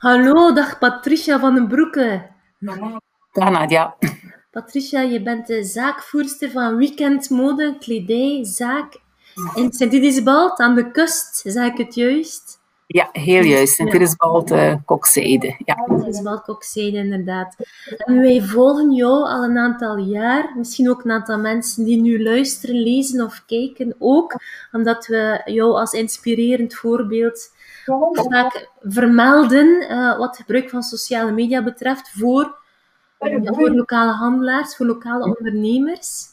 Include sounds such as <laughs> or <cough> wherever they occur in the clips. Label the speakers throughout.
Speaker 1: Hallo, dag Patricia van den Broeke.
Speaker 2: Dag Nadia.
Speaker 1: Patricia, je bent de zaakvoerster van Weekend Mode Kledij Zaak in Sint-Idisbald aan de kust. Zeg ik het juist?
Speaker 2: Ja, heel juist. Sint-Idisbald uh, Kokzijde. Ja.
Speaker 1: Sint-Idisbald Kokzijde, inderdaad. En wij volgen jou al een aantal jaar. Misschien ook een aantal mensen die nu luisteren, lezen of kijken ook. Omdat we jou als inspirerend voorbeeld vaak vermelden uh, wat het gebruik van sociale media betreft voor, voor lokale handelaars, voor lokale ondernemers.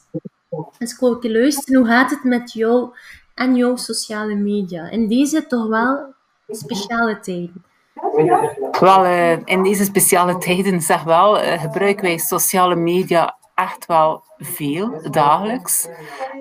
Speaker 1: Dus ik wil luisteren, hoe gaat het met jou en jouw sociale media? In deze toch wel speciale tijden.
Speaker 2: Wel, uh, in deze speciale tijden zeg wel, uh, gebruiken wij sociale media echt wel veel, dagelijks.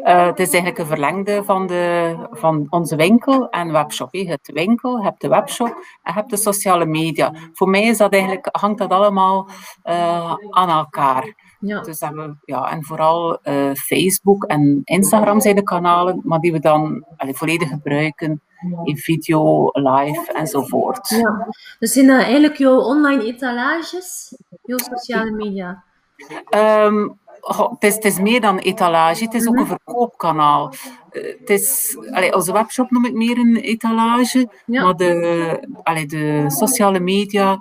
Speaker 2: Uh, het is eigenlijk een verlengde van, de, van onze winkel en webshop. Je hebt de winkel, je hebt de webshop en je hebt de sociale media. Voor mij is dat eigenlijk, hangt dat allemaal uh, aan elkaar. Ja. Dus hebben, ja, en vooral uh, Facebook en Instagram zijn de kanalen, maar die we dan allee, volledig gebruiken in video, live enzovoort.
Speaker 1: Ja. Dus zijn dat eigenlijk jouw online etalages, jouw sociale media?
Speaker 2: Um, het, is, het, is, meer dan etalage, het is ook een verkoopkanaal. Uh, het is, allee, onze webshop noem ik meer een etalage, ja. maar de, allee, de sociale media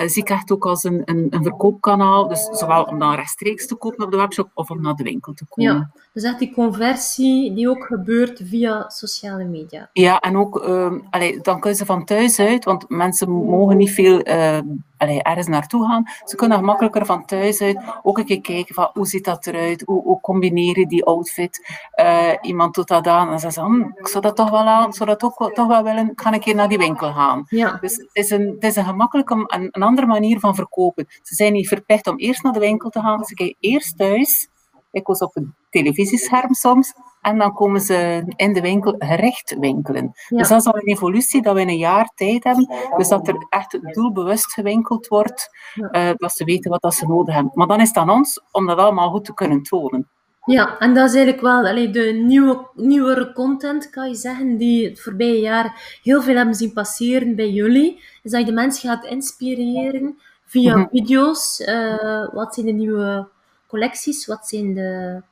Speaker 2: uh, zie ik echt ook als een, een, een, verkoopkanaal. Dus zowel om dan rechtstreeks te kopen op de webshop of om naar de winkel te komen.
Speaker 1: Ja, dus echt die conversie die ook gebeurt via sociale media.
Speaker 2: Ja, en ook, uh, allee, dan kunnen ze van thuis uit, want mensen mogen niet veel uh, allee, ergens naartoe gaan. Ze kunnen gemakkelijker van thuis uit ook een keer kijken van hoe ziet dat eruit, hoe, hoe combineren die outfit. Uh, iemand doet dat aan en ze zegt, hm, ik zou dat toch wel aan, ik zou dat ook toch wel willen, ik ga een keer naar die winkel gaan.
Speaker 1: Ja.
Speaker 2: Dus het is een, het is een gemakkelijke, een, een andere manier van verkopen. Ze zijn niet verplicht om eerst naar de winkel te gaan, ze kijken eerst thuis, ik was op een televisiescherm soms, en dan komen ze in de winkel gerecht winkelen. Ja. Dus dat is al een evolutie dat we in een jaar tijd hebben. Dus dat er echt doelbewust gewinkeld wordt, ja. uh, dat ze weten wat dat ze nodig hebben. Maar dan is het aan ons om dat allemaal goed te kunnen tonen.
Speaker 1: Ja, en dat is eigenlijk wel allee, de nieuwe, nieuwere content, kan je zeggen, die het voorbije jaar heel veel hebben zien passeren bij jullie. Is dat je de mensen gaat inspireren via mm -hmm. video's. Uh, wat zijn de nieuwe collecties? Wat zijn de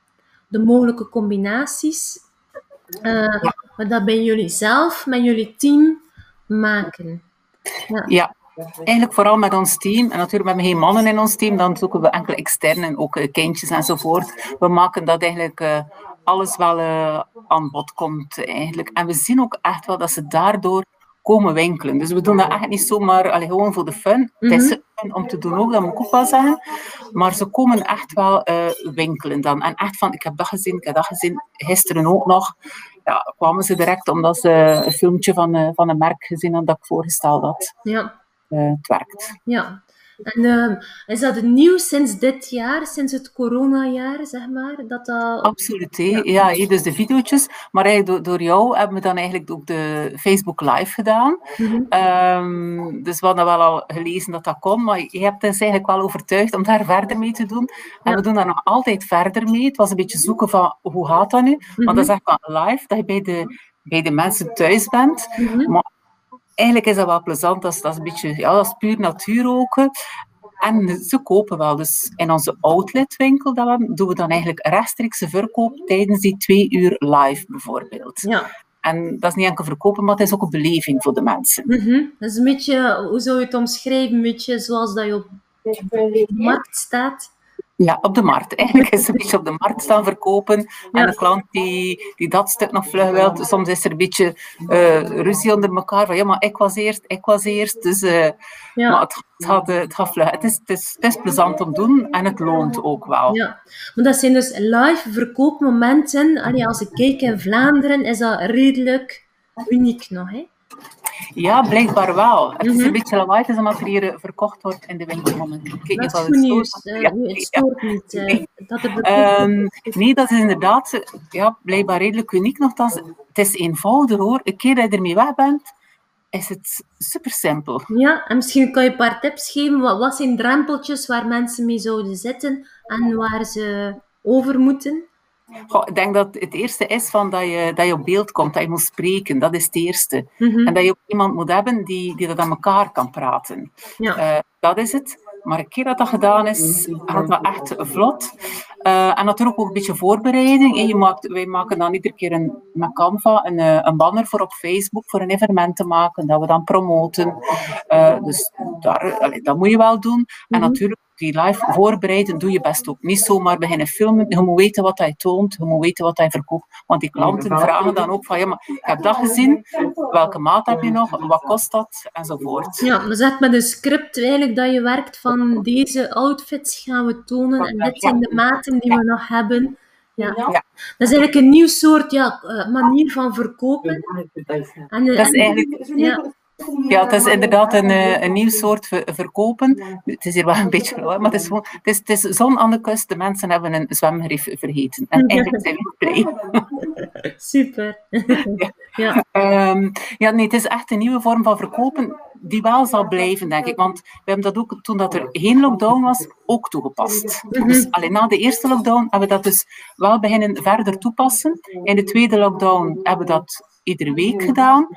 Speaker 1: de mogelijke combinaties. Uh, maar dat bij jullie zelf, met jullie team maken.
Speaker 2: Ja. ja. Eigenlijk vooral met ons team. En natuurlijk hebben we geen mannen in ons team. Dan zoeken we enkele externen, ook uh, kindjes enzovoort. We maken dat eigenlijk uh, alles wel uh, aan bod komt. Eigenlijk. En we zien ook echt wel dat ze daardoor komen winkelen. Dus we doen dat echt niet zomaar allee, gewoon voor de fun. Mm -hmm. Het is fun om te doen ook, dat moet ik ook wel zeggen. Maar ze komen echt wel uh, winkelen dan. En echt van, ik heb dat gezien, ik heb dat gezien. Gisteren ook nog. Ja, kwamen ze direct omdat ze een filmpje van, uh, van een merk gezien hadden dat ik voorgesteld had.
Speaker 1: Ja.
Speaker 2: Uh, het werkt.
Speaker 1: Ja. En uh, is dat nieuw sinds dit jaar, sinds het coronajaar, zeg maar? Dat dat...
Speaker 2: Absoluut, ja. ja. dus de video's. Maar eigenlijk door, door, jou hebben we dan eigenlijk ook de Facebook Live gedaan. Mm -hmm. um, dus we hadden wel al gelezen dat dat kon, maar je hebt ons eigenlijk wel overtuigd om daar verder mee te doen. En ja. we doen daar nog altijd verder mee. Het was een beetje zoeken van, hoe gaat dat nu? Mm -hmm. Want dat is echt wel live, dat je bij de, bij de mensen thuis bent. Mm -hmm. Maar eigenlijk is dat wel plezant. Dat is, dat is een beetje, ja, dat is puur natuur ook. En ze kopen wel. Dus in onze outletwinkel dat we, doen we dan eigenlijk rechtstreekse verkoop tijdens die twee uur live bijvoorbeeld.
Speaker 1: Ja.
Speaker 2: En dat is niet enkel verkopen, maar het is ook een beleving voor de mensen.
Speaker 1: Mm -hmm. Dat is een beetje, hoe zou je het omschrijven, een beetje zoals dat je op de markt staat.
Speaker 2: Ja, op de markt. Eigenlijk is het een beetje op de markt staan verkopen. En de klant die, die dat stuk nog vlug wil. Soms is er een beetje uh, ruzie onder elkaar. Van ja, maar ik was eerst, ik was eerst. Dus uh, ja. maar het, het, gaat, het gaat vlug. Het is, het, is, het is plezant om te doen en het loont ook wel.
Speaker 1: Ja, maar dat zijn dus live verkoopmomenten. Allee, als ik kijk in Vlaanderen, is dat redelijk uniek nog. Hè?
Speaker 2: Ja, blijkbaar wel. Het is mm -hmm. een beetje lawaai, het is omdat er hier verkocht wordt in de
Speaker 1: nieuws. Uh, ja, het stoort ja. niet. Uh, dat
Speaker 2: um, nee, dat is inderdaad ja, blijkbaar redelijk uniek. Nogthans, het is eenvoudig hoor. Een keer dat je ermee weg bent, is het super simpel.
Speaker 1: Ja, en misschien kan je een paar tips geven. Wat, wat zijn drempeltjes waar mensen mee zouden zitten en waar ze over moeten?
Speaker 2: Goh, ik denk dat het eerste is van dat, je, dat je op beeld komt, dat je moet spreken. Dat is het eerste. En dat je ook iemand moet hebben die, die dat aan elkaar kan praten.
Speaker 1: Ja.
Speaker 2: Eh, dat is het. Maar een keer dat dat gedaan is, gaat dat echt vlot. Uh, en natuurlijk ook een beetje voorbereiding. En je maakt, wij maken dan iedere keer een, met Canva een, eh, een banner voor op Facebook voor een evenement te maken, dat we dan promoten. Uh, dus daar, dat moet je wel doen. En
Speaker 1: Mhm.
Speaker 2: natuurlijk die live voorbereiden doe je best ook. Niet zomaar beginnen filmen. Je moet weten wat hij toont. Je moet weten wat hij verkoopt. Want die klanten vragen dan ook van, ja, maar ik heb dat gezien. Welke maat heb je nog? Wat kost dat? Enzovoort.
Speaker 1: Ja, maar zet met een script eigenlijk dat je werkt van deze outfits gaan we tonen en dit zijn de maten die we nog hebben. Ja.
Speaker 2: Ja.
Speaker 1: Dat is eigenlijk een nieuw soort ja, eh, manier van verkopen. En, eh,
Speaker 2: Dat is
Speaker 1: en-
Speaker 2: eigenlijk
Speaker 1: ja,
Speaker 2: Ja, het is inderdaad een, eh, een nieuw soort ver- verkopen. Het is hier wel een beetje maar het is, gewoon, het is, het is zon aan de kust. De mensen hebben een zwemgrief vergeten. En eigenlijk zijn we blij. <laughs>
Speaker 1: super. ja.
Speaker 2: Ehm, ja, nee, het is echt een nieuwe vorm van verkopen die wel zal blijven, denk ik. Want we hebben dat ook, toen dat er geen lockdown was, ook toegepast. Dus alleen na de eerste lockdown hebben we dat dus wel beginnen verder toepassen. In de tweede lockdown hebben we dat iedere week gedaan.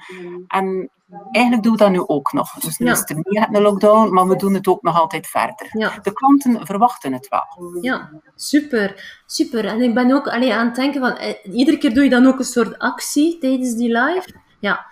Speaker 2: En eigenlijk doen we dat nu ook nog. Dus nu
Speaker 1: Ja.
Speaker 2: is het er echt een lockdown, maar we doen het ook nog altijd verder.
Speaker 1: Ja.
Speaker 2: De klanten verwachten het wel.
Speaker 1: Ja, super. Super. En ik ben ook allee, aan het denken van, eh, iedere keer doe je dan ook een soort actie tijdens die live? Ja.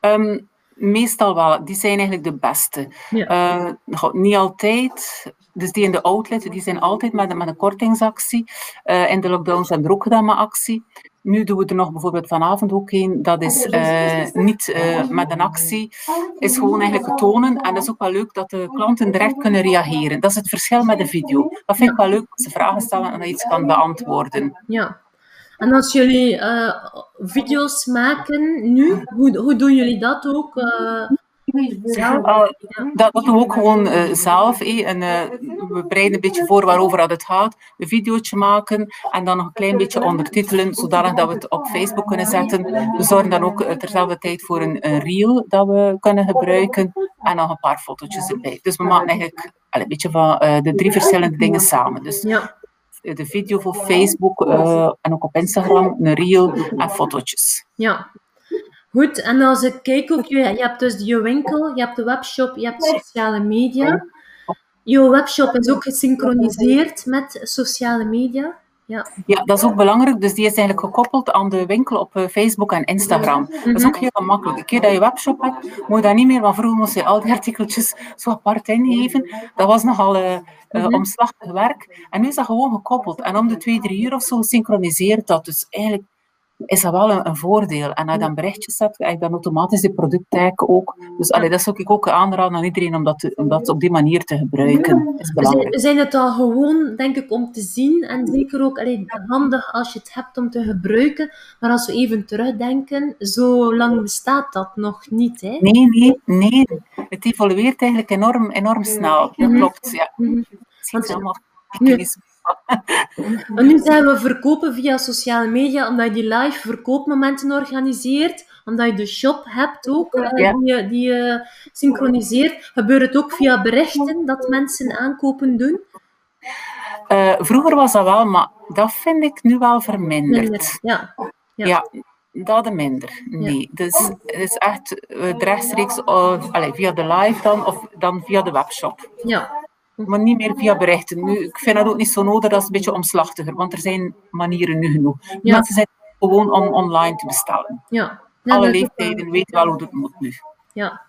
Speaker 2: Ehm, meestal wel. Die zijn eigenlijk de beste.
Speaker 1: Ja.
Speaker 2: Eh, niet altijd. Dus die in de outlet, die zijn altijd met, een- met een kortingsactie. Eh, in de lockdowns hebben we er ook gedaan met actie. Nu doen we er nog bijvoorbeeld vanavond ook een. Dat is eh, niet eh, met een actie. Is gewoon eigenlijk tonen. En dat is ook wel leuk dat de klanten direct kunnen reageren. Dat is het verschil met de video. Dat vind ik wel leuk, dat ze vragen stellen en dat iets kan beantwoorden.
Speaker 1: Ja. En als jullie eh, video's maken nu, hoe, hoe doen jullie dat ook? Eh, zelf?
Speaker 2: Uh, dat, dat doen we ook gewoon uh, zelf. Eh. En, uh, we bereiden een beetje voor waarover dat het gaat. Een videootje maken en dan nog een klein beetje ondertitelen, zodanig dat we het op Facebook kunnen zetten. We zorgen dan ook terzelfde tijd voor een, een reel dat we kunnen gebruiken en nog een paar fotootjes erbij. Dus we maken eigenlijk een beetje van de drie verschillende dingen samen. Dus
Speaker 1: ja.
Speaker 2: de video voor Facebook en ook op Instagram, een reel en fotootjes.
Speaker 1: Ja. Goed, en als ik kijk ook, je, je hebt dus je winkel, je hebt de webshop, je hebt sociale media. Je webshop is ook gesynchroniseerd met sociale media. Ja.
Speaker 2: ja, dat is ook belangrijk. Dus die is eigenlijk gekoppeld aan de winkel op Facebook en Instagram. Dat is ook heel gemakkelijk. Een keer dat je webshop hebt, moet je dat niet meer, want vroeger moest je al die artikeltjes zo apart ingeven. Dat was nogal uh, omslachtig werk. En nu is dat gewoon gekoppeld. En om de twee, drie uur of zo synchroniseert dat. Dus eigenlijk is dat wel een, een, voordeel. En als je dan berichtjes hebt, heb je dan automatisch de producttag ook. Dus allee, dat zou ik ook aanraden aan iedereen om dat, te, om dat op die manier te gebruiken. Is belangrijk.
Speaker 1: We zijn het al gewoon, denk ik, om te zien. En zeker ook allee, handig als je het hebt om te gebruiken. Maar als we even terugdenken, zo lang bestaat dat nog niet. Hè?
Speaker 2: Nee, nee, nee. Het evolueert eigenlijk enorm, enorm snel. Dat -hmm. klopt, ja.
Speaker 1: -hmm.
Speaker 2: Het is allemaal...
Speaker 1: Nu, <laughs> en nu zijn we verkopen via sociale media, omdat je die live verkoopmomenten organiseert, omdat je de shop hebt ook, ja. die, je, die je synchroniseert. Gebeurt het ook via berichten dat mensen aankopen doen?
Speaker 2: Uh, vroeger was dat wel, maar dat vind ik nu wel verminderd.
Speaker 1: Minder, ja.
Speaker 2: ja. ja. Dat minder, nee. Ja. Dus het is echt rechtstreeks allez, via de live dan, of dan via de webshop.
Speaker 1: Ja,
Speaker 2: maar niet meer via berichten. Nu, ik vind dat ook niet zo nodig, dat is een beetje omslachtiger, want er zijn manieren nu genoeg. Ja. Mensen zijn gewoon om online te bestellen.
Speaker 1: Ja.
Speaker 2: ja Alle leeftijden weten wel hoe het moet nu.
Speaker 1: Ja.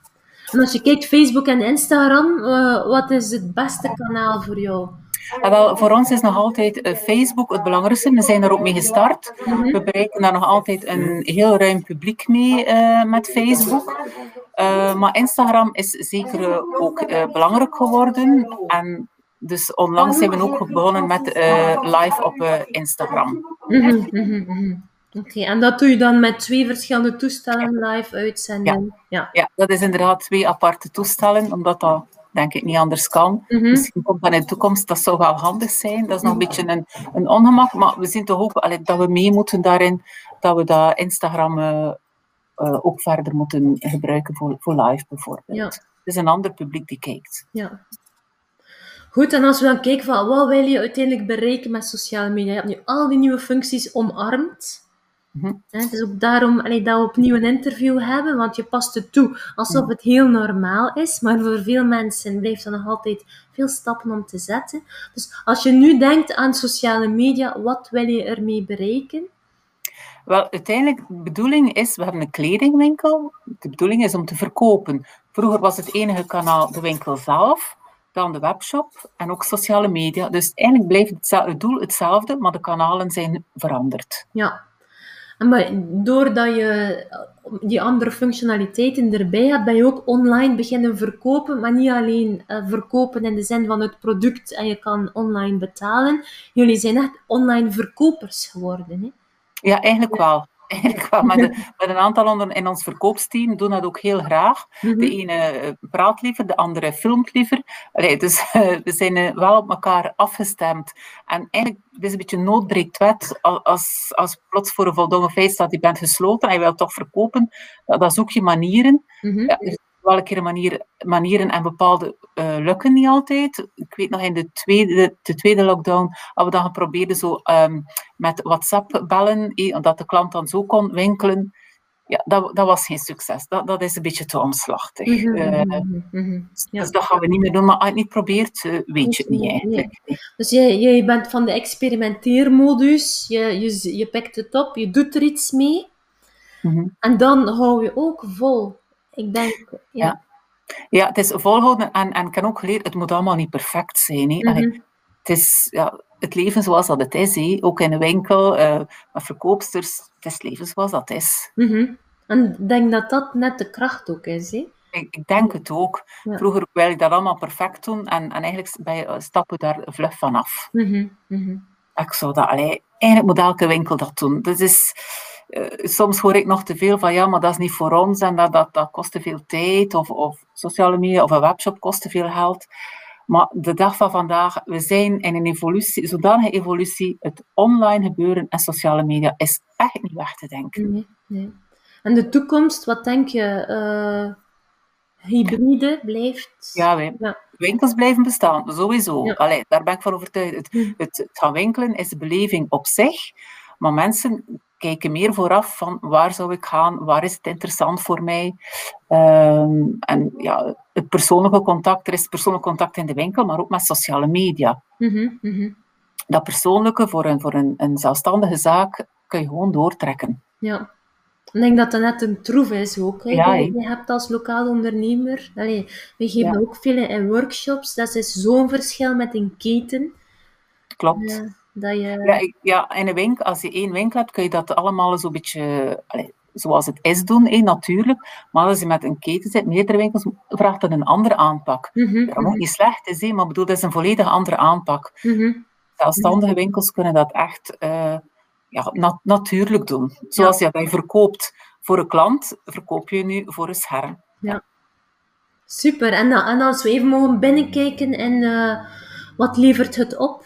Speaker 1: En als je kijkt, Facebook en Instagram, uh, wat is het beste kanaal voor jou?
Speaker 2: Ja, wel, voor ons is nog altijd uh, Facebook het belangrijkste. We zijn daar ook mee gestart. We bereiken daar nog altijd een heel ruim publiek mee uh, met Facebook. Uh, maar Instagram is zeker ook belangrijk geworden. En dus onlangs zijn we ook begonnen met live op Instagram.
Speaker 1: -hmm, mm -hmm. Oké, okay, en dat doe je dan met twee verschillende toestellen live uitzenden?
Speaker 2: Ja. Ja. ja, dat is inderdaad twee aparte toestellen, omdat dat denk ik niet anders kan. Mm -hmm. Misschien komt dat in de toekomst, dat zou wel handig zijn. Dat is nog een beetje een, een ongemak, maar we zien toch ook allee, dat we mee moeten daarin, dat we dat Instagram uh, uh, ook verder moeten gebruiken voor, voor live bijvoorbeeld. Ja. Het is een ander publiek die kijkt.
Speaker 1: Ja. Goed, en als we dan kijken van wat wil je uiteindelijk bereiken met sociale media? Je hebt nu al die nieuwe functies omarmd. Mhm. Het is ook daarom allee, dat we opnieuw een interview hebben, want je past het toe alsof het heel normaal is, maar voor veel mensen blijft er nog altijd veel stappen om te zetten. Dus als je nu denkt aan sociale media, wat wil je ermee bereiken?
Speaker 2: Wel, uiteindelijk, de bedoeling is, we hebben een kledingwinkel. De bedoeling is om te verkopen. Vroeger was het enige kanaal de winkel zelf, dan de webshop en ook sociale media. Dus eigenlijk blijft het, doel hetzelfde, maar de kanalen zijn veranderd.
Speaker 1: Ja, maar doordat je die andere functionaliteiten erbij hebt, ben je ook online beginnen verkopen, maar niet alleen uh, verkopen in de zin van het product en je kan online betalen. Jullie zijn echt online verkopers geworden. Hè?
Speaker 2: Ja, eigenlijk wel. <laughs> Eigenlijk wel. Met, met een aantal anderen in ons verkoopsteam doen dat ook heel graag. De mhm. ene eh, praat liever, de andere filmt liever. Allee, dus <laughs> we zijn eh, wel op elkaar afgestemd. En eigenlijk het is een beetje noodbreekt wet. Als, als plots voor een voldongen feit staat, je bent gesloten en je wilt toch verkopen, dan zoek je manieren. Mm -hmm. ja, dus welke manier, manieren en bepaalde uh, lukken niet altijd. Ik weet nog in de tweede, de tweede lockdown hadden we dan geprobeerd zo um, met WhatsApp bellen, eh, dat de klant dan zo kon winkelen. Ja, dat, dat was geen succes. Dat, dat is een beetje te omslachtig. Mm -hmm, uh, ja. Dus dat gaan we niet meer doen. Maar als je het niet probeert, uh, weet je het niet eigenlijk. Nee.
Speaker 1: Dus jij, jij bent van de experimenteermodus. Je, je, je pikt het op, je doet er iets mee. Mm -hmm. En dan hou je ook vol. Ik denk, ja.
Speaker 2: ja. het is volhouden en, en ik heb ook geleerd, het moet allemaal niet perfect zijn. Hè. Mm -hmm. het is ja, het leven zoals dat het is, hè. ook in een winkel, uh, met verkoopsters, het is het leven zoals dat is.
Speaker 1: Mm -hmm. En ik denk dat dat net de kracht ook is. Hè?
Speaker 2: Ik, ik denk het ook. Ja. Vroeger wil je dat allemaal perfect doen en, en eigenlijk ben je, stappen daar vlug vanaf. Mm -hmm. Mm -hmm. Ik zou dat, allee, eigenlijk moet elke winkel dat doen. Dat is uh, soms hoor ik nog te veel van ja, maar dat is niet voor ons en dat, dat, dat kost te veel tijd of, of sociale media of een webshop kost te veel geld. Maar de dag van vandaag, we zijn in een evolutie, zodanige evolutie, het online gebeuren en sociale media is echt niet weg te denken.
Speaker 1: Nee, nee. En de toekomst, wat denk je? Uh, hybride blijft...
Speaker 2: Ja, winkels blijven bestaan, sowieso. Ja. Allee, daar ben ik van overtuigd. Het, het, het gaan winkelen is de beleving op zich, maar mensen kijken meer vooraf van waar zou ik gaan, waar is het interessant voor mij. Um, en ja, het persoonlijke contact, er is persoonlijk contact in de winkel, maar ook met sociale media. Mm -hmm, Dat persoonlijke voor, een, voor een, een zelfstandige zaak kun je gewoon doortrekken.
Speaker 1: Ja. Ik denk dat dat net een troef is ook. Hè. Ja, je, hebt als lokaal ondernemer, allee, we geven ja. ook veel in workshops, dat is zo'n verschil met een keten.
Speaker 2: Klopt. Dat je... ja, ik, ja, in een winkel, als je één winkel hebt, kun je dat allemaal zo'n beetje allez, zoals het is doen, eh, natuurlijk. Maar als je met een keten zit, meerdere winkels, vraagt dat een andere aanpak. Mm -hmm. Dat moet niet slecht is, maar bedoel, dat is een volledig andere aanpak. Mm -hmm. Zelfstandige winkels kunnen dat echt uh, ja, nat natuurlijk doen. Zoals ja. je dat verkoopt voor een klant, verkoop je nu voor een scherm.
Speaker 1: Ja. Super. En, en als we even mogen binnenkijken in uh, wat levert het op?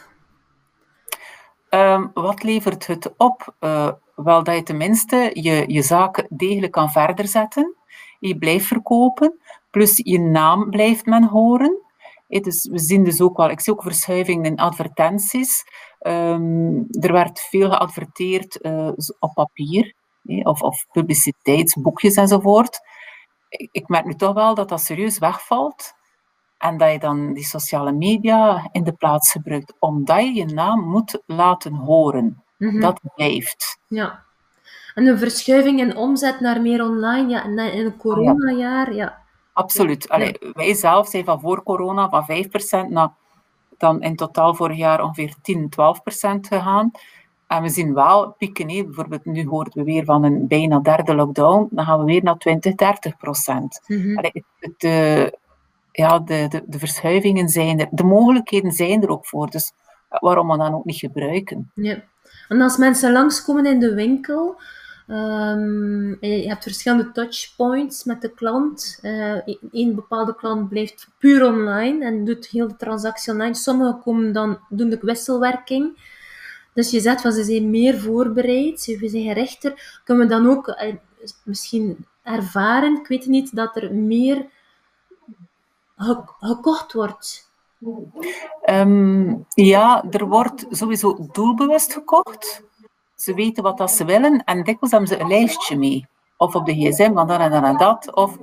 Speaker 2: Um, wat levert het op? Uh, wel dat je tenminste je, je zaak degelijk kan verder zetten. Je blijft verkopen, plus je naam blijft men horen. dus we zien dus ook wel, ik zie ook verschuivingen in advertenties. Um, er werd veel geadverteerd uh, op papier, of, of publiciteitsboekjes enzovoort. Ik merk nu toch wel dat dat serieus wegvalt. En dat je dan die sociale media in de plaats gebruikt, omdat je je naam moet laten horen. Mm -hmm. Dat blijft.
Speaker 1: Ja. En een verschuiving in omzet naar meer online, ja, in een coronajaar, ja.
Speaker 2: Absoluut. Allee, wij zelf zijn van voor corona van 5% naar dan in totaal vorig jaar ongeveer 10, 12% gegaan. En we zien wel pieken. He. Bijvoorbeeld nu horen we weer van een bijna derde lockdown. Dan gaan we weer naar 20, 30 procent. Mm -hmm. Het, uh, ja, de, de, de verschuivingen zijn er. De mogelijkheden zijn er ook voor. Dus waarom we dan ook niet gebruiken?
Speaker 1: Ja. En als mensen langskomen in de winkel, um, je hebt verschillende touchpoints met de klant. Uh, een bepaalde klant blijft puur online en doet heel de transactie online. Sommigen komen dan, doen de wisselwerking. Dus je zegt van ze zijn meer voorbereid, ze zijn rechter. Kunnen we dan ook uh, misschien ervaren, ik weet niet, dat er meer gekocht wordt
Speaker 2: Ehm, ja, er wordt sowieso doelbewust gekocht. Ze weten wat dat ze willen en dikwijls hebben ze een lijstje mee. Of op de gsm, van dan en dan en dat. Of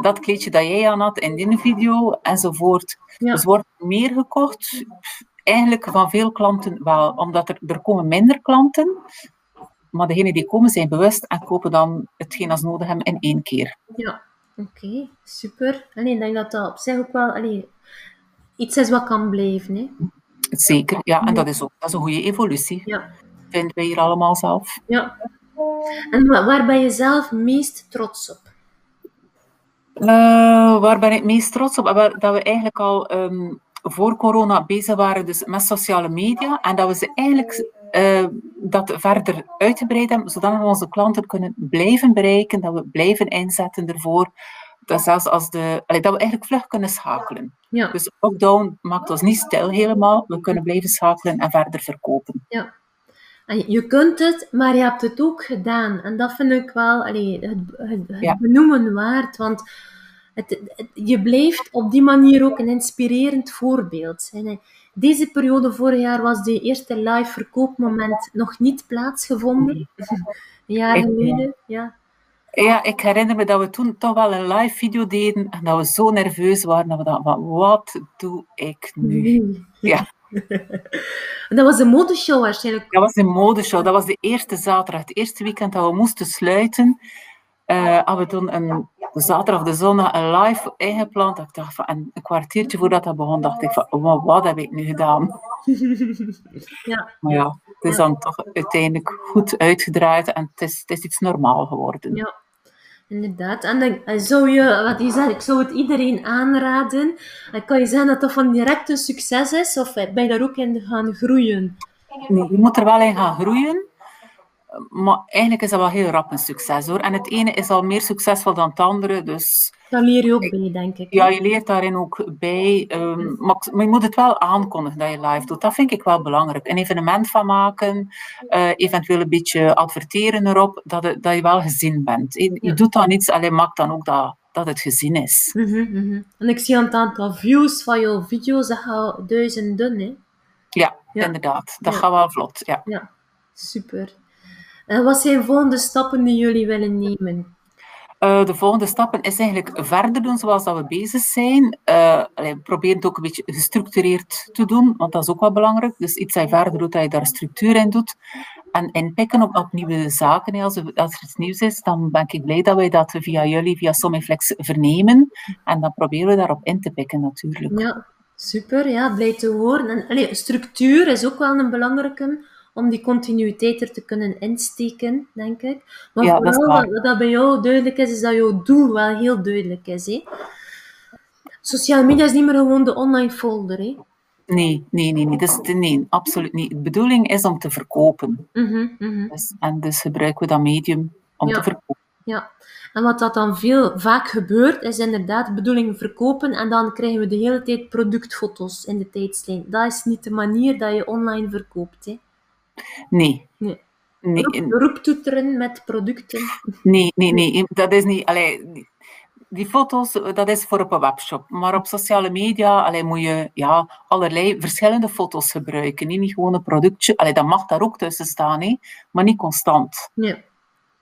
Speaker 2: dat kleedje dat jij aan had in die video, enzovoort. Ja. Dus wordt meer gekocht. Eigenlijk van veel klanten wel, omdat er, er komen minder klanten. Maar degenen die komen zijn bewust en kopen dan hetgeen als nodig hebben in één keer.
Speaker 1: Ja, oké, super. Allee, ik denk dat dat op zich ook wel allee, iets is wat kan blijven. Hè?
Speaker 2: Zeker, ja. En dat is ook dat is een goede evolutie. Ja. Vinden wij hier allemaal zelf.
Speaker 1: Ja. En waar ben je zelf meest trots op?
Speaker 2: Uh, waar ben ik meest trots op? Dat we eigenlijk al um, voor corona bezig waren dus met sociale media en dat we ze eigenlijk uh, dat verder uitgebreid hebben, zodat we onze klanten kunnen blijven bereiken, dat we blijven inzetten ervoor, dat, zelfs als de, allee, dat we eigenlijk vlug kunnen schakelen. Ja. Dus lockdown maakt ons niet stil helemaal, we kunnen blijven schakelen en verder verkopen.
Speaker 1: Ja. En je kunt het, maar je hebt het ook gedaan. En dat vind ik wel allee, het, het, het benoemen waard, want het, je blijft op die manier ook een inspirerend voorbeeld. En deze periode vorig jaar was de eerste live verkoopmoment nog niet plaatsgevonden. <laughs> Een jaar geleden, ja.
Speaker 2: Ja, ik herinner me dat we toen toch wel een live video deden en dat we zo nerveus waren dat we dachten wat doe ik nu? Ja. <laughs>
Speaker 1: dat was een modeshow waarschijnlijk.
Speaker 2: Dat was een modeshow. Dat was de eerste zaterdag, het eerste weekend dat we moesten sluiten. Uh, hadden we toen een de zaterdag, de zondag een live ingepland. Ik dacht van, en een kwartiertje voordat dat begon, dacht ik van, wat heb ik nu gedaan? <laughs> Ja. Maar ja, het is dan toch uiteindelijk goed uitgedraaid en het is, het is iets normaal geworden.
Speaker 1: Ja, inderdaad. En dan zou je, wat je zegt, ik zou het iedereen aanraden. En kan je zeggen dat dat van direct een succes is, of ben je daar ook in gaan groeien?
Speaker 2: Nee, je moet er wel in gaan groeien. Maar eigenlijk is dat wel heel rap een succes hoor. En het ene is al meer succesvol dan het andere. Dus
Speaker 1: daar leer je ook bij, denk ik.
Speaker 2: Ja, je leert daarin ook bij. Um, maar, je moet het wel aankondigen dat je live doet. Dat vind ik wel belangrijk. Een evenement van maken, uh, eventueel een beetje adverteren erop, dat, het, dat je wel gezien bent. Je, je doet dan iets, alleen maakt dan ook dat, dat het gezien is.
Speaker 1: Mm -hmm, En ik zie aan het aantal views van jouw video's, dat gaat duizenden, hè?
Speaker 2: Ja, ja. inderdaad. Dat gaat wel vlot, ja.
Speaker 1: Ja, super. En wat zijn de volgende stappen die jullie willen nemen?
Speaker 2: Uh, de volgende stappen is eigenlijk verder doen zoals dat we bezig zijn. Uh, probeer het ook een beetje gestructureerd te doen, want dat is ook wel belangrijk. Dus iets dat je verder doet, dat je daar structuur in doet. En inpikken op, op nieuwe zaken. Als, er, als er iets nieuws is, dan ben ik blij dat wij dat via jullie, via Somiflex, vernemen. En dan proberen we daarop in te pikken natuurlijk.
Speaker 1: Ja, super. Ja, blij te horen. En, allee, structuur is ook wel een belangrijke om die continuïteit er te kunnen insteken, denk ik. Maar ja, vooral dat, dat, bij jou duidelijk is, is dat jouw doel wel heel duidelijk is. Hè? Sociale media is niet meer gewoon de online folder. Hè?
Speaker 2: Nee, nee, nee, nee. Dus, nee, absoluut niet. De bedoeling is om te verkopen.
Speaker 1: Mm -hmm,
Speaker 2: Dus, en dus gebruiken we dat medium om te verkopen.
Speaker 1: Ja, en wat dat dan veel vaak gebeurt, is inderdaad de bedoeling verkopen en dan krijgen we de hele tijd productfoto's in de tijdslijn. Dat is niet de manier dat je online verkoopt. Hè.
Speaker 2: Nee.
Speaker 1: nee. nee. Roeptoeteren met producten.
Speaker 2: Nee, nee, nee. Dat is niet... Allee, die foto's, dat is voor op een webshop. Maar op sociale media allee, moet je ja, allerlei verschillende foto's gebruiken. Niet gewoon een productje. Allee, dat mag daar ook tussen staan, hè, maar niet constant.
Speaker 1: Ja.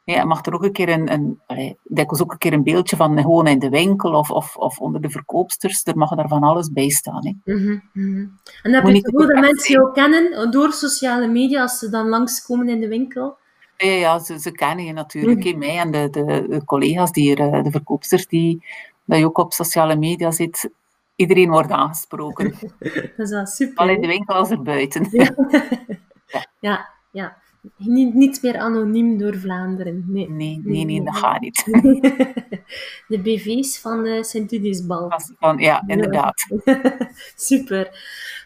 Speaker 2: Ja, mag er ook een keer een, een dikwijls ook een keer een beeldje van gewoon in de winkel of, of, of onder de verkoopsters. Er mag daar van alles bij staan. Hè.
Speaker 1: Mm -hmm. En heb je het gevoel dat mensen jou kennen door sociale media als ze dan langskomen in de winkel?
Speaker 2: Ja, ja ze, ze kennen je natuurlijk. Mm Mij en de, de, de, collega's, die er, de verkoopsters, die, dat je ook op sociale media zit. Iedereen wordt aangesproken. <laughs>
Speaker 1: dat is wel super.
Speaker 2: Alleen de winkel als er buiten.
Speaker 1: ja. <laughs> ja. ja. Niet, niet meer anoniem door Vlaanderen. Nee,
Speaker 2: nee, nee, nee dat gaat niet. <laughs>
Speaker 1: De BV's van de Sint-Udisbal.
Speaker 2: Ja, inderdaad. <laughs>
Speaker 1: Super.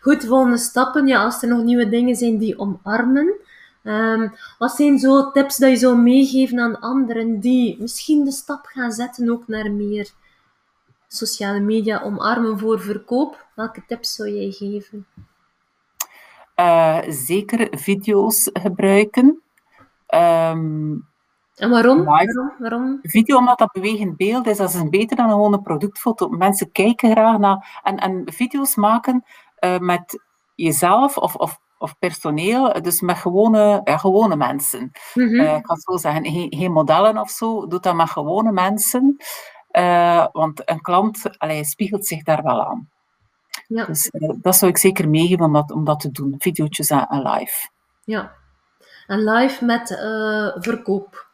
Speaker 1: Goed, volgende stappen. Ja, als er nog nieuwe dingen zijn die omarmen. Um, wat zijn zo tips dat je zou meegeven aan anderen die misschien de stap gaan zetten ook naar meer sociale media omarmen voor verkoop? Welke tips zou jij geven?
Speaker 2: Uh, zeker video's gebruiken. Um,
Speaker 1: En waarom? Waarom? waarom?
Speaker 2: Video, omdat dat bewegend beeld is, dat is beter dan gewoon een productfoto. Mensen kijken graag naar... En, en video's maken uh, met jezelf of, of, of personeel, dus met gewone, ja, gewone mensen. Mm -hmm. uh, ik kan zo zeggen, geen, geen, modellen of zo, doe dat met gewone mensen. Uh, want een klant allee, spiegelt zich daar wel aan.
Speaker 1: Ja.
Speaker 2: Dus dat zou ik zeker meegeven om dat, om dat te doen. Video's en, en live.
Speaker 1: Ja. En live met verkoop.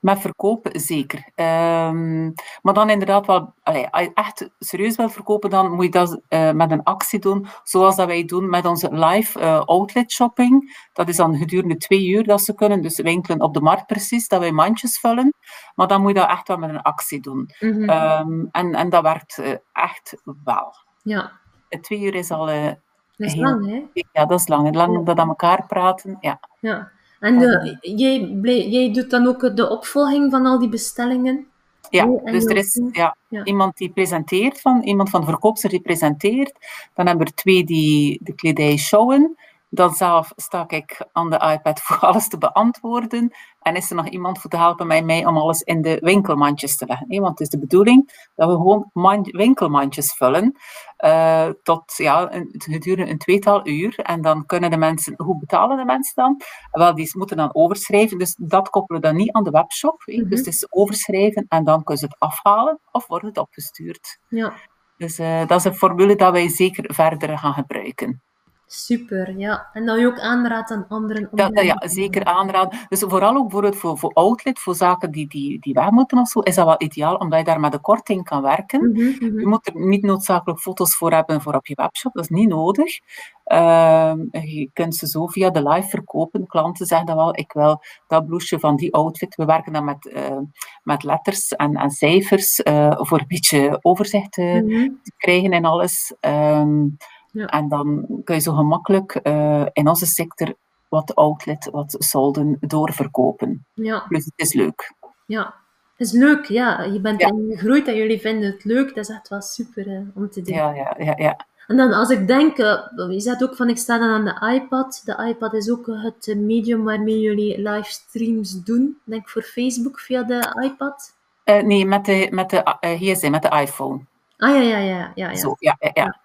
Speaker 2: Met verkoop zeker. Um, maar dan inderdaad wel, allee, als je echt serieus wilt verkopen, dan moet je dat uh, met een actie doen, zoals dat wij doen met onze live uh, outlet shopping. Dat is dan gedurende twee uur dat ze kunnen, dus winkelen op de markt precies, dat wij mandjes vullen. Maar dan moet je dat echt wel met een actie doen.
Speaker 1: Mm -hmm.
Speaker 2: um, en, en dat werkt uh, echt wel.
Speaker 1: Ja.
Speaker 2: Twee uur is al...
Speaker 1: dat is heel, lang, hè?
Speaker 2: Ja, dat is lang. Lang dat aan elkaar praten, ja.
Speaker 1: Ja. En de, jij, jij doet dan ook de opvolging van al die bestellingen?
Speaker 2: Ja,
Speaker 1: en
Speaker 2: dus er is ja,
Speaker 1: Ja.
Speaker 2: iemand die presenteert, van, iemand van de verkoopster die presenteert. Dan hebben we er twee die de kledij showen. Dan zelf sta ik aan de iPad <laughs> voor alles te beantwoorden. En is er nog iemand voor te helpen mij om alles in de winkelmandjes te leggen. Want het is de bedoeling dat we gewoon man- winkelmandjes vullen. eh, tot ja, een, gedurende een tweetal uur. En dan kunnen de mensen, hoe betalen de mensen dan? Wel, die moeten dan overschrijven. Dus dat koppelen we dan niet aan de webshop.
Speaker 1: Mhm.
Speaker 2: Dus het is overschrijven en dan kunnen ze het afhalen of wordt het opgestuurd.
Speaker 1: Ja,
Speaker 2: Dus eh, dat is een formule dat wij zeker verder gaan gebruiken.
Speaker 1: Super. Ja. En dat je ook aanraadt aan anderen. om
Speaker 2: ja, zeker aanraden. Dus vooral ook bijvoorbeeld voor, voor outlet, voor zaken die, die, die weg moeten of zo, is dat wel ideaal, omdat je daar met een korting kan werken.
Speaker 1: Mhm, mhm.
Speaker 2: Je moet er niet noodzakelijk foto's voor hebben voor op je webshop, dat is niet nodig. Ehm, je kunt ze zo via de live verkopen. Klanten zeggen dan wel, ik wil dat blouseje van die outfit. We werken dan met, eh, met letters en, en cijfers eh, voor een beetje overzicht eh,
Speaker 1: Mhm.
Speaker 2: te krijgen en alles. Ehm,
Speaker 1: Ja.
Speaker 2: En dan kun je zo gemakkelijk eh, in onze sector wat outlet, wat solden doorverkopen.
Speaker 1: Ja,
Speaker 2: Dus het is leuk.
Speaker 1: ja. Het is leuk, ja. Je bent
Speaker 2: Ja.
Speaker 1: gegroeid en jullie vinden het leuk. Dat is echt wel super eh, om te doen.
Speaker 2: Ja, ja, ja. ja.
Speaker 1: En dan als ik denk, eh, je zegt ook van ik sta dan aan de iPad. De iPad is ook het medium waarmee jullie livestreams doen. Denk voor Facebook via de iPad.
Speaker 2: Nee, met de, met de eh, gsm, met de iPhone.
Speaker 1: Ah ja, ja, ja. ja, ja.
Speaker 2: Zo, ja, ja, ja.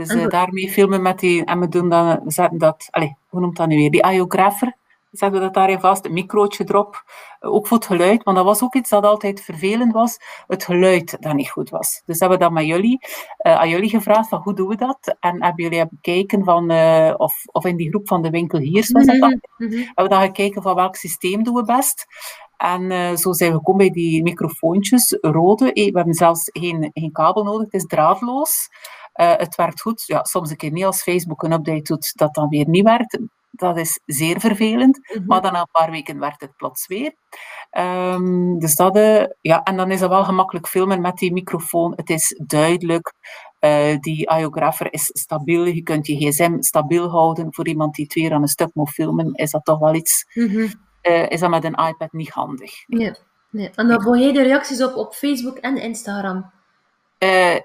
Speaker 2: Dus
Speaker 1: En
Speaker 2: eh,
Speaker 1: we-
Speaker 2: daarmee filmen met die, en we doen dan, we zetten dat, allez, hoe noemt dat nu weer, die iographer, zetten we dat daarin vast, een microotje erop, Eh, ook voor het geluid, want dat was ook iets dat altijd vervelend was, het geluid dat niet goed was. Dus hebben we dat met jullie, eh, aan jullie gevraagd, van hoe doen we dat? En hebben jullie bekeken van, eh, of, of in die groep van de winkeliers was dat dan?
Speaker 1: Mhm, mhm.
Speaker 2: hebben we dan gekeken van welk systeem doen we best. En eh, zo zijn we gekomen bij die microfoontjes, rode. Eh, We hebben zelfs geen, geen kabel nodig, het is draadloos. Eh, het werkt goed. Ja, soms een keer niet als Facebook een update doet, dat dan weer niet werkt. Dat is zeer vervelend.
Speaker 1: Mhm.
Speaker 2: Maar dan na een paar weken werkt het plots weer. Ehm, dus dat, ja, en dan is dat wel gemakkelijk filmen met die microfoon. Het is duidelijk. Die iographer is stabiel. Je kunt je gsm stabiel houden. Voor iemand die twee aan een stuk moet filmen, is dat toch wel iets.
Speaker 1: Mhm.
Speaker 2: Eh, is dat met een iPad niet handig.
Speaker 1: Nee, nee. En dan volg jij de reacties op op Facebook en Instagram.
Speaker 2: Eh,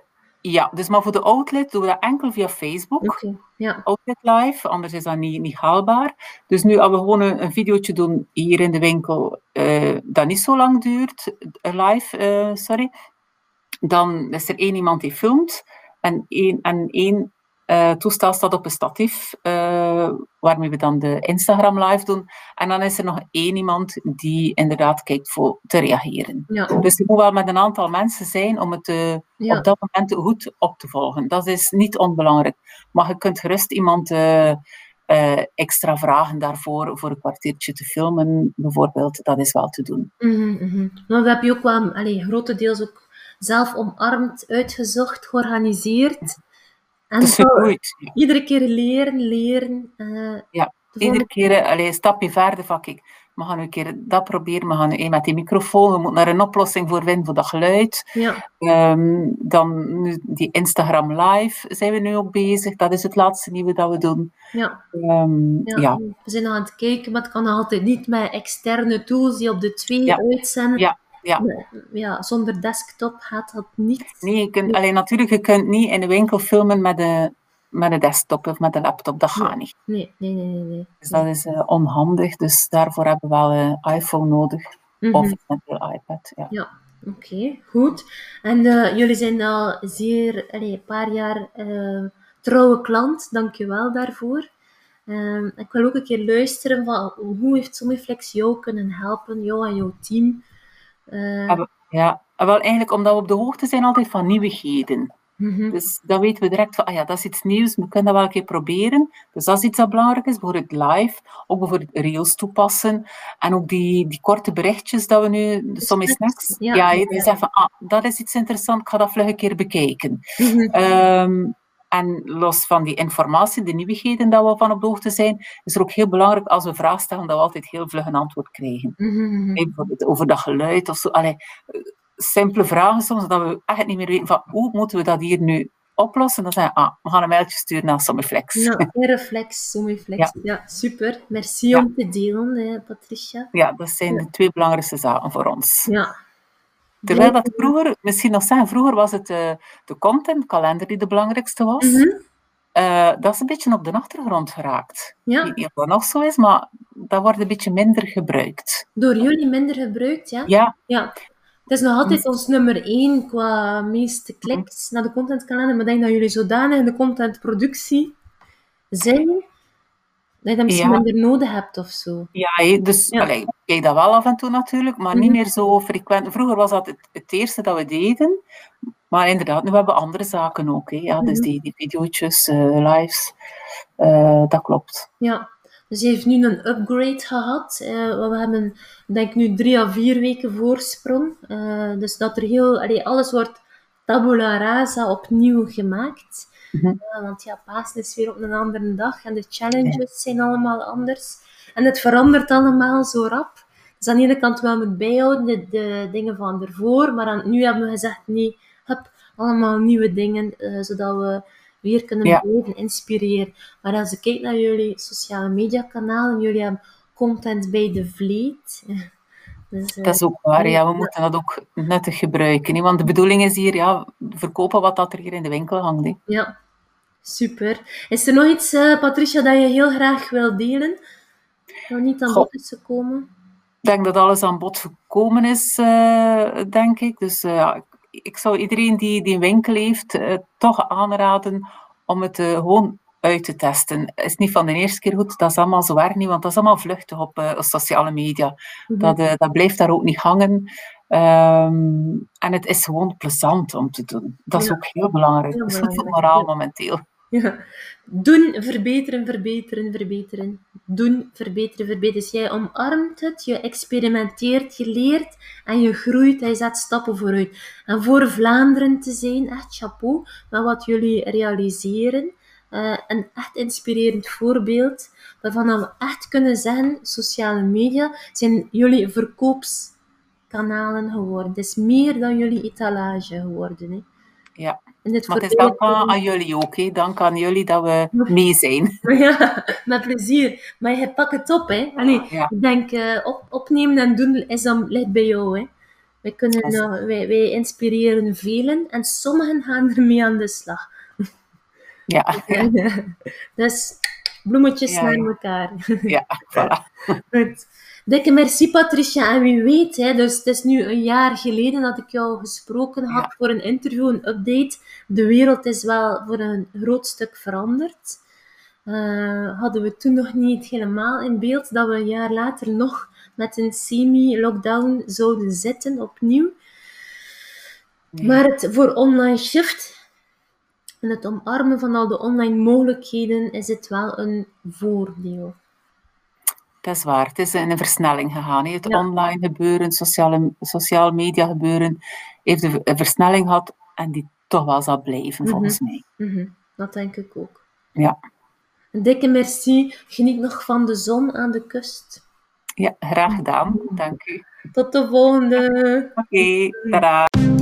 Speaker 2: ja, dus maar voor de outlet doen we dat enkel via Facebook.
Speaker 1: Ja.
Speaker 2: Outlet Live, anders is dat niet, niet haalbaar. Dus nu als we gewoon een, een videootje doen hier in de winkel, eh, dat niet zo lang duurt, live, sorry, dan is er één iemand die filmt en één, en één toestel staat op een statief, eh, waarmee we dan de Instagram live doen. En dan is er nog één iemand die inderdaad kijkt voor te reageren.
Speaker 1: Ja,
Speaker 2: Dus er moet wel met een aantal mensen zijn om het eh,
Speaker 1: ja.
Speaker 2: op dat moment goed op te volgen. Dat is niet onbelangrijk. Maar je kunt gerust iemand eh, eh, extra vragen daarvoor, voor een kwartiertje te filmen, bijvoorbeeld. Dat is wel te doen.
Speaker 1: Mhm, mhm. Maar dat heb je ook wel allee, grotendeels ook zelf omarmd, uitgezocht, georganiseerd. En zo iedere keer leren, leren. eh,
Speaker 2: Ja,
Speaker 1: de
Speaker 2: Iedere keer allee, een stapje verder van, kijk, we gaan een keer dat proberen, we gaan nu een met die microfoon, we moeten naar een oplossing voor vinden voor dat geluid.
Speaker 1: Ja,
Speaker 2: Ehm, dan nu die Instagram live zijn we nu ook bezig. Dat is het laatste nieuwe dat we doen.
Speaker 1: ja,
Speaker 2: Ehm,
Speaker 1: ja.
Speaker 2: ja.
Speaker 1: We zijn nog aan het kijken, maar het kan altijd niet met externe tools die op de twee uitzenden.
Speaker 2: Ja, ja.
Speaker 1: Ja, zonder desktop gaat dat niet.
Speaker 2: Nee, je kunt, alleen natuurlijk, je kunt niet in de winkel filmen met de, met de desktop of met de laptop. Dat gaat
Speaker 1: Nee.
Speaker 2: niet.
Speaker 1: Nee, nee, nee, nee. nee.
Speaker 2: Dus dat is eh, onhandig. Dus daarvoor hebben we wel een iPhone nodig. of met de iPad. Ja,
Speaker 1: ja. oké, goed. En jullie zijn al zeer, een paar jaar trouwe klant, dank je wel daarvoor. Um, ik wil ook een keer luisteren van hoe heeft Somiflex jou kunnen helpen, jou en jouw team?
Speaker 2: Uh... Ja, wel eigenlijk omdat we op de hoogte zijn altijd van nieuwigheden. Mm Dus dan weten we direct van, ah ja, dat is iets nieuws, we kunnen dat wel een keer proberen. Dus dat is iets dat belangrijk is, bijvoorbeeld live, ook bijvoorbeeld reels toepassen. En ook die, die korte berichtjes dat we nu, Sommige Snacks, ja, ja, je zegt van, ah, dat is iets interessants, ik ga dat vlug een keer bekijken. Mm um, en los van die informatie, de nieuwigheden dat we van op de hoogte zijn, is er ook heel belangrijk als we vragen stellen dat we altijd heel vlug een antwoord krijgen. Mm Bijvoorbeeld over dat geluid of zo. Allee, simpele vragen soms, dat we echt niet meer weten van hoe moeten we dat hier nu oplossen. Dan zeggen we, ah, we gaan een mailtje sturen naar Sommerflex.
Speaker 1: Ja, <laughs> Reflex, Sommerflex. Ja. ja. super. Merci om te delen, Patricia.
Speaker 2: Ja, dat zijn de twee belangrijkste zaken voor ons. Ja, Terwijl dat vroeger, misschien nog zeggen, vroeger was het uh, de contentkalender die de belangrijkste was. Mm uh, dat is een beetje op de achtergrond geraakt. Ja. Ik weet niet of dat nog zo is, maar dat wordt een beetje minder gebruikt.
Speaker 1: Door jullie minder gebruikt, ja?
Speaker 2: Ja.
Speaker 1: ja. Het is nog altijd mm. ons nummer één qua meeste kliks naar de contentkalender, maar ik denk dat jullie zodanig in de contentproductie zijn dat je dat misschien ja. minder nodig hebt of zo.
Speaker 2: Ja, dus ja. Allee, kijk dat wel af en toe natuurlijk, maar niet mhm. meer zo frequent. Vroeger was dat het, het, eerste dat we deden, maar inderdaad, nu hebben we andere zaken ook. Hè. Ja, Dus mhm. die, die video's, uh, lives, uh, dat klopt.
Speaker 1: Ja, dus je heeft nu een upgrade gehad. Uh, we hebben, denk ik, nu drie à vier weken voorsprong. dus dat er heel, allee, alles wordt tabula rasa opnieuw gemaakt. Mhm. want ja, Pasen is weer op een andere dag en de challenges zijn allemaal anders. En het verandert allemaal zo rap. Dus aan de ene kant wel moet bijhouden, de, de dingen van ervoor, maar aan, nu hebben we gezegd, nee, hup, allemaal nieuwe dingen, uh, zodat we weer kunnen ja. blijven inspireren. Maar als je kijkt naar jullie sociale media kanalen, jullie hebben content bij de vleet. <laughs>
Speaker 2: Dus, dat is ook waar, ja. We moeten dat ook nuttig gebruiken. Want de bedoeling is hier, ja, verkopen wat dat er hier in de winkel hangt.
Speaker 1: Ja, Super. Is er nog iets, uh, Patricia, dat je heel graag wil delen? Dat niet aan bod is gekomen?
Speaker 2: Ik denk dat alles aan bod gekomen is, uh, denk ik. Dus uh, ik zou iedereen die, die een winkel heeft, toch aanraden om het gewoon uit te testen. Het is niet van de eerste keer goed, dat is allemaal zo erg niet, want dat is allemaal vluchtig op sociale media. Mhm. dat, dat blijft daar ook niet hangen. Um, en het is gewoon plezant om te doen. Dat is ook heel belangrijk. Heel belangrijk. Dat is moraal momenteel.
Speaker 1: Doen, verbeteren, verbeteren, verbeteren. Doen, verbeteren, verbeteren. Dus jij omarmt het, je experimenteert, je leert en je groeit je zet stappen vooruit. En voor Vlaanderen te zijn, echt chapeau met wat jullie realiseren. Uh, een echt inspirerend voorbeeld waarvan we echt kunnen zeggen, sociale media zijn jullie verkoopskanalen geworden. Het is meer dan jullie etalage geworden.
Speaker 2: Ja. Het maar het is dank aan, jullie ook. Hè. Dank aan jullie dat we mee zijn. <laughs>
Speaker 1: Ja, met plezier. Maar je pakt het op. Hè. Allee, Ik denk, uh, op, opnemen en doen is dan, ligt bij jou. Hè. Wij, kunnen, uh, wij, wij inspireren velen en sommigen gaan ermee aan de slag. <laughs>
Speaker 2: Ja. <laughs>
Speaker 1: dus bloemetjes ja, naar elkaar.
Speaker 2: Ja, voilà.
Speaker 1: Goed. Dikke merci Patricia. En wie weet, hè, dus het is nu een jaar geleden dat ik jou gesproken had voor een interview, een update. De wereld is wel voor een groot stuk veranderd. Uh, hadden we toen nog niet helemaal in beeld dat we een jaar later nog met een semi-lockdown zouden zitten opnieuw. Maar het voor online shift en het omarmen van al de online mogelijkheden is het wel een voordeel.
Speaker 2: Dat is waar. Het is een versnelling gegaan. Het online gebeuren, sociale, sociale media gebeuren, heeft een versnelling gehad en die toch wel zal blijven, mhm. volgens mij.
Speaker 1: Mhm. Dat denk ik ook.
Speaker 2: Ja.
Speaker 1: Een dikke merci. Geniet nog van de zon aan de kust.
Speaker 2: Ja, graag gedaan. Dank u.
Speaker 1: Tot de volgende.
Speaker 2: Oké, okay,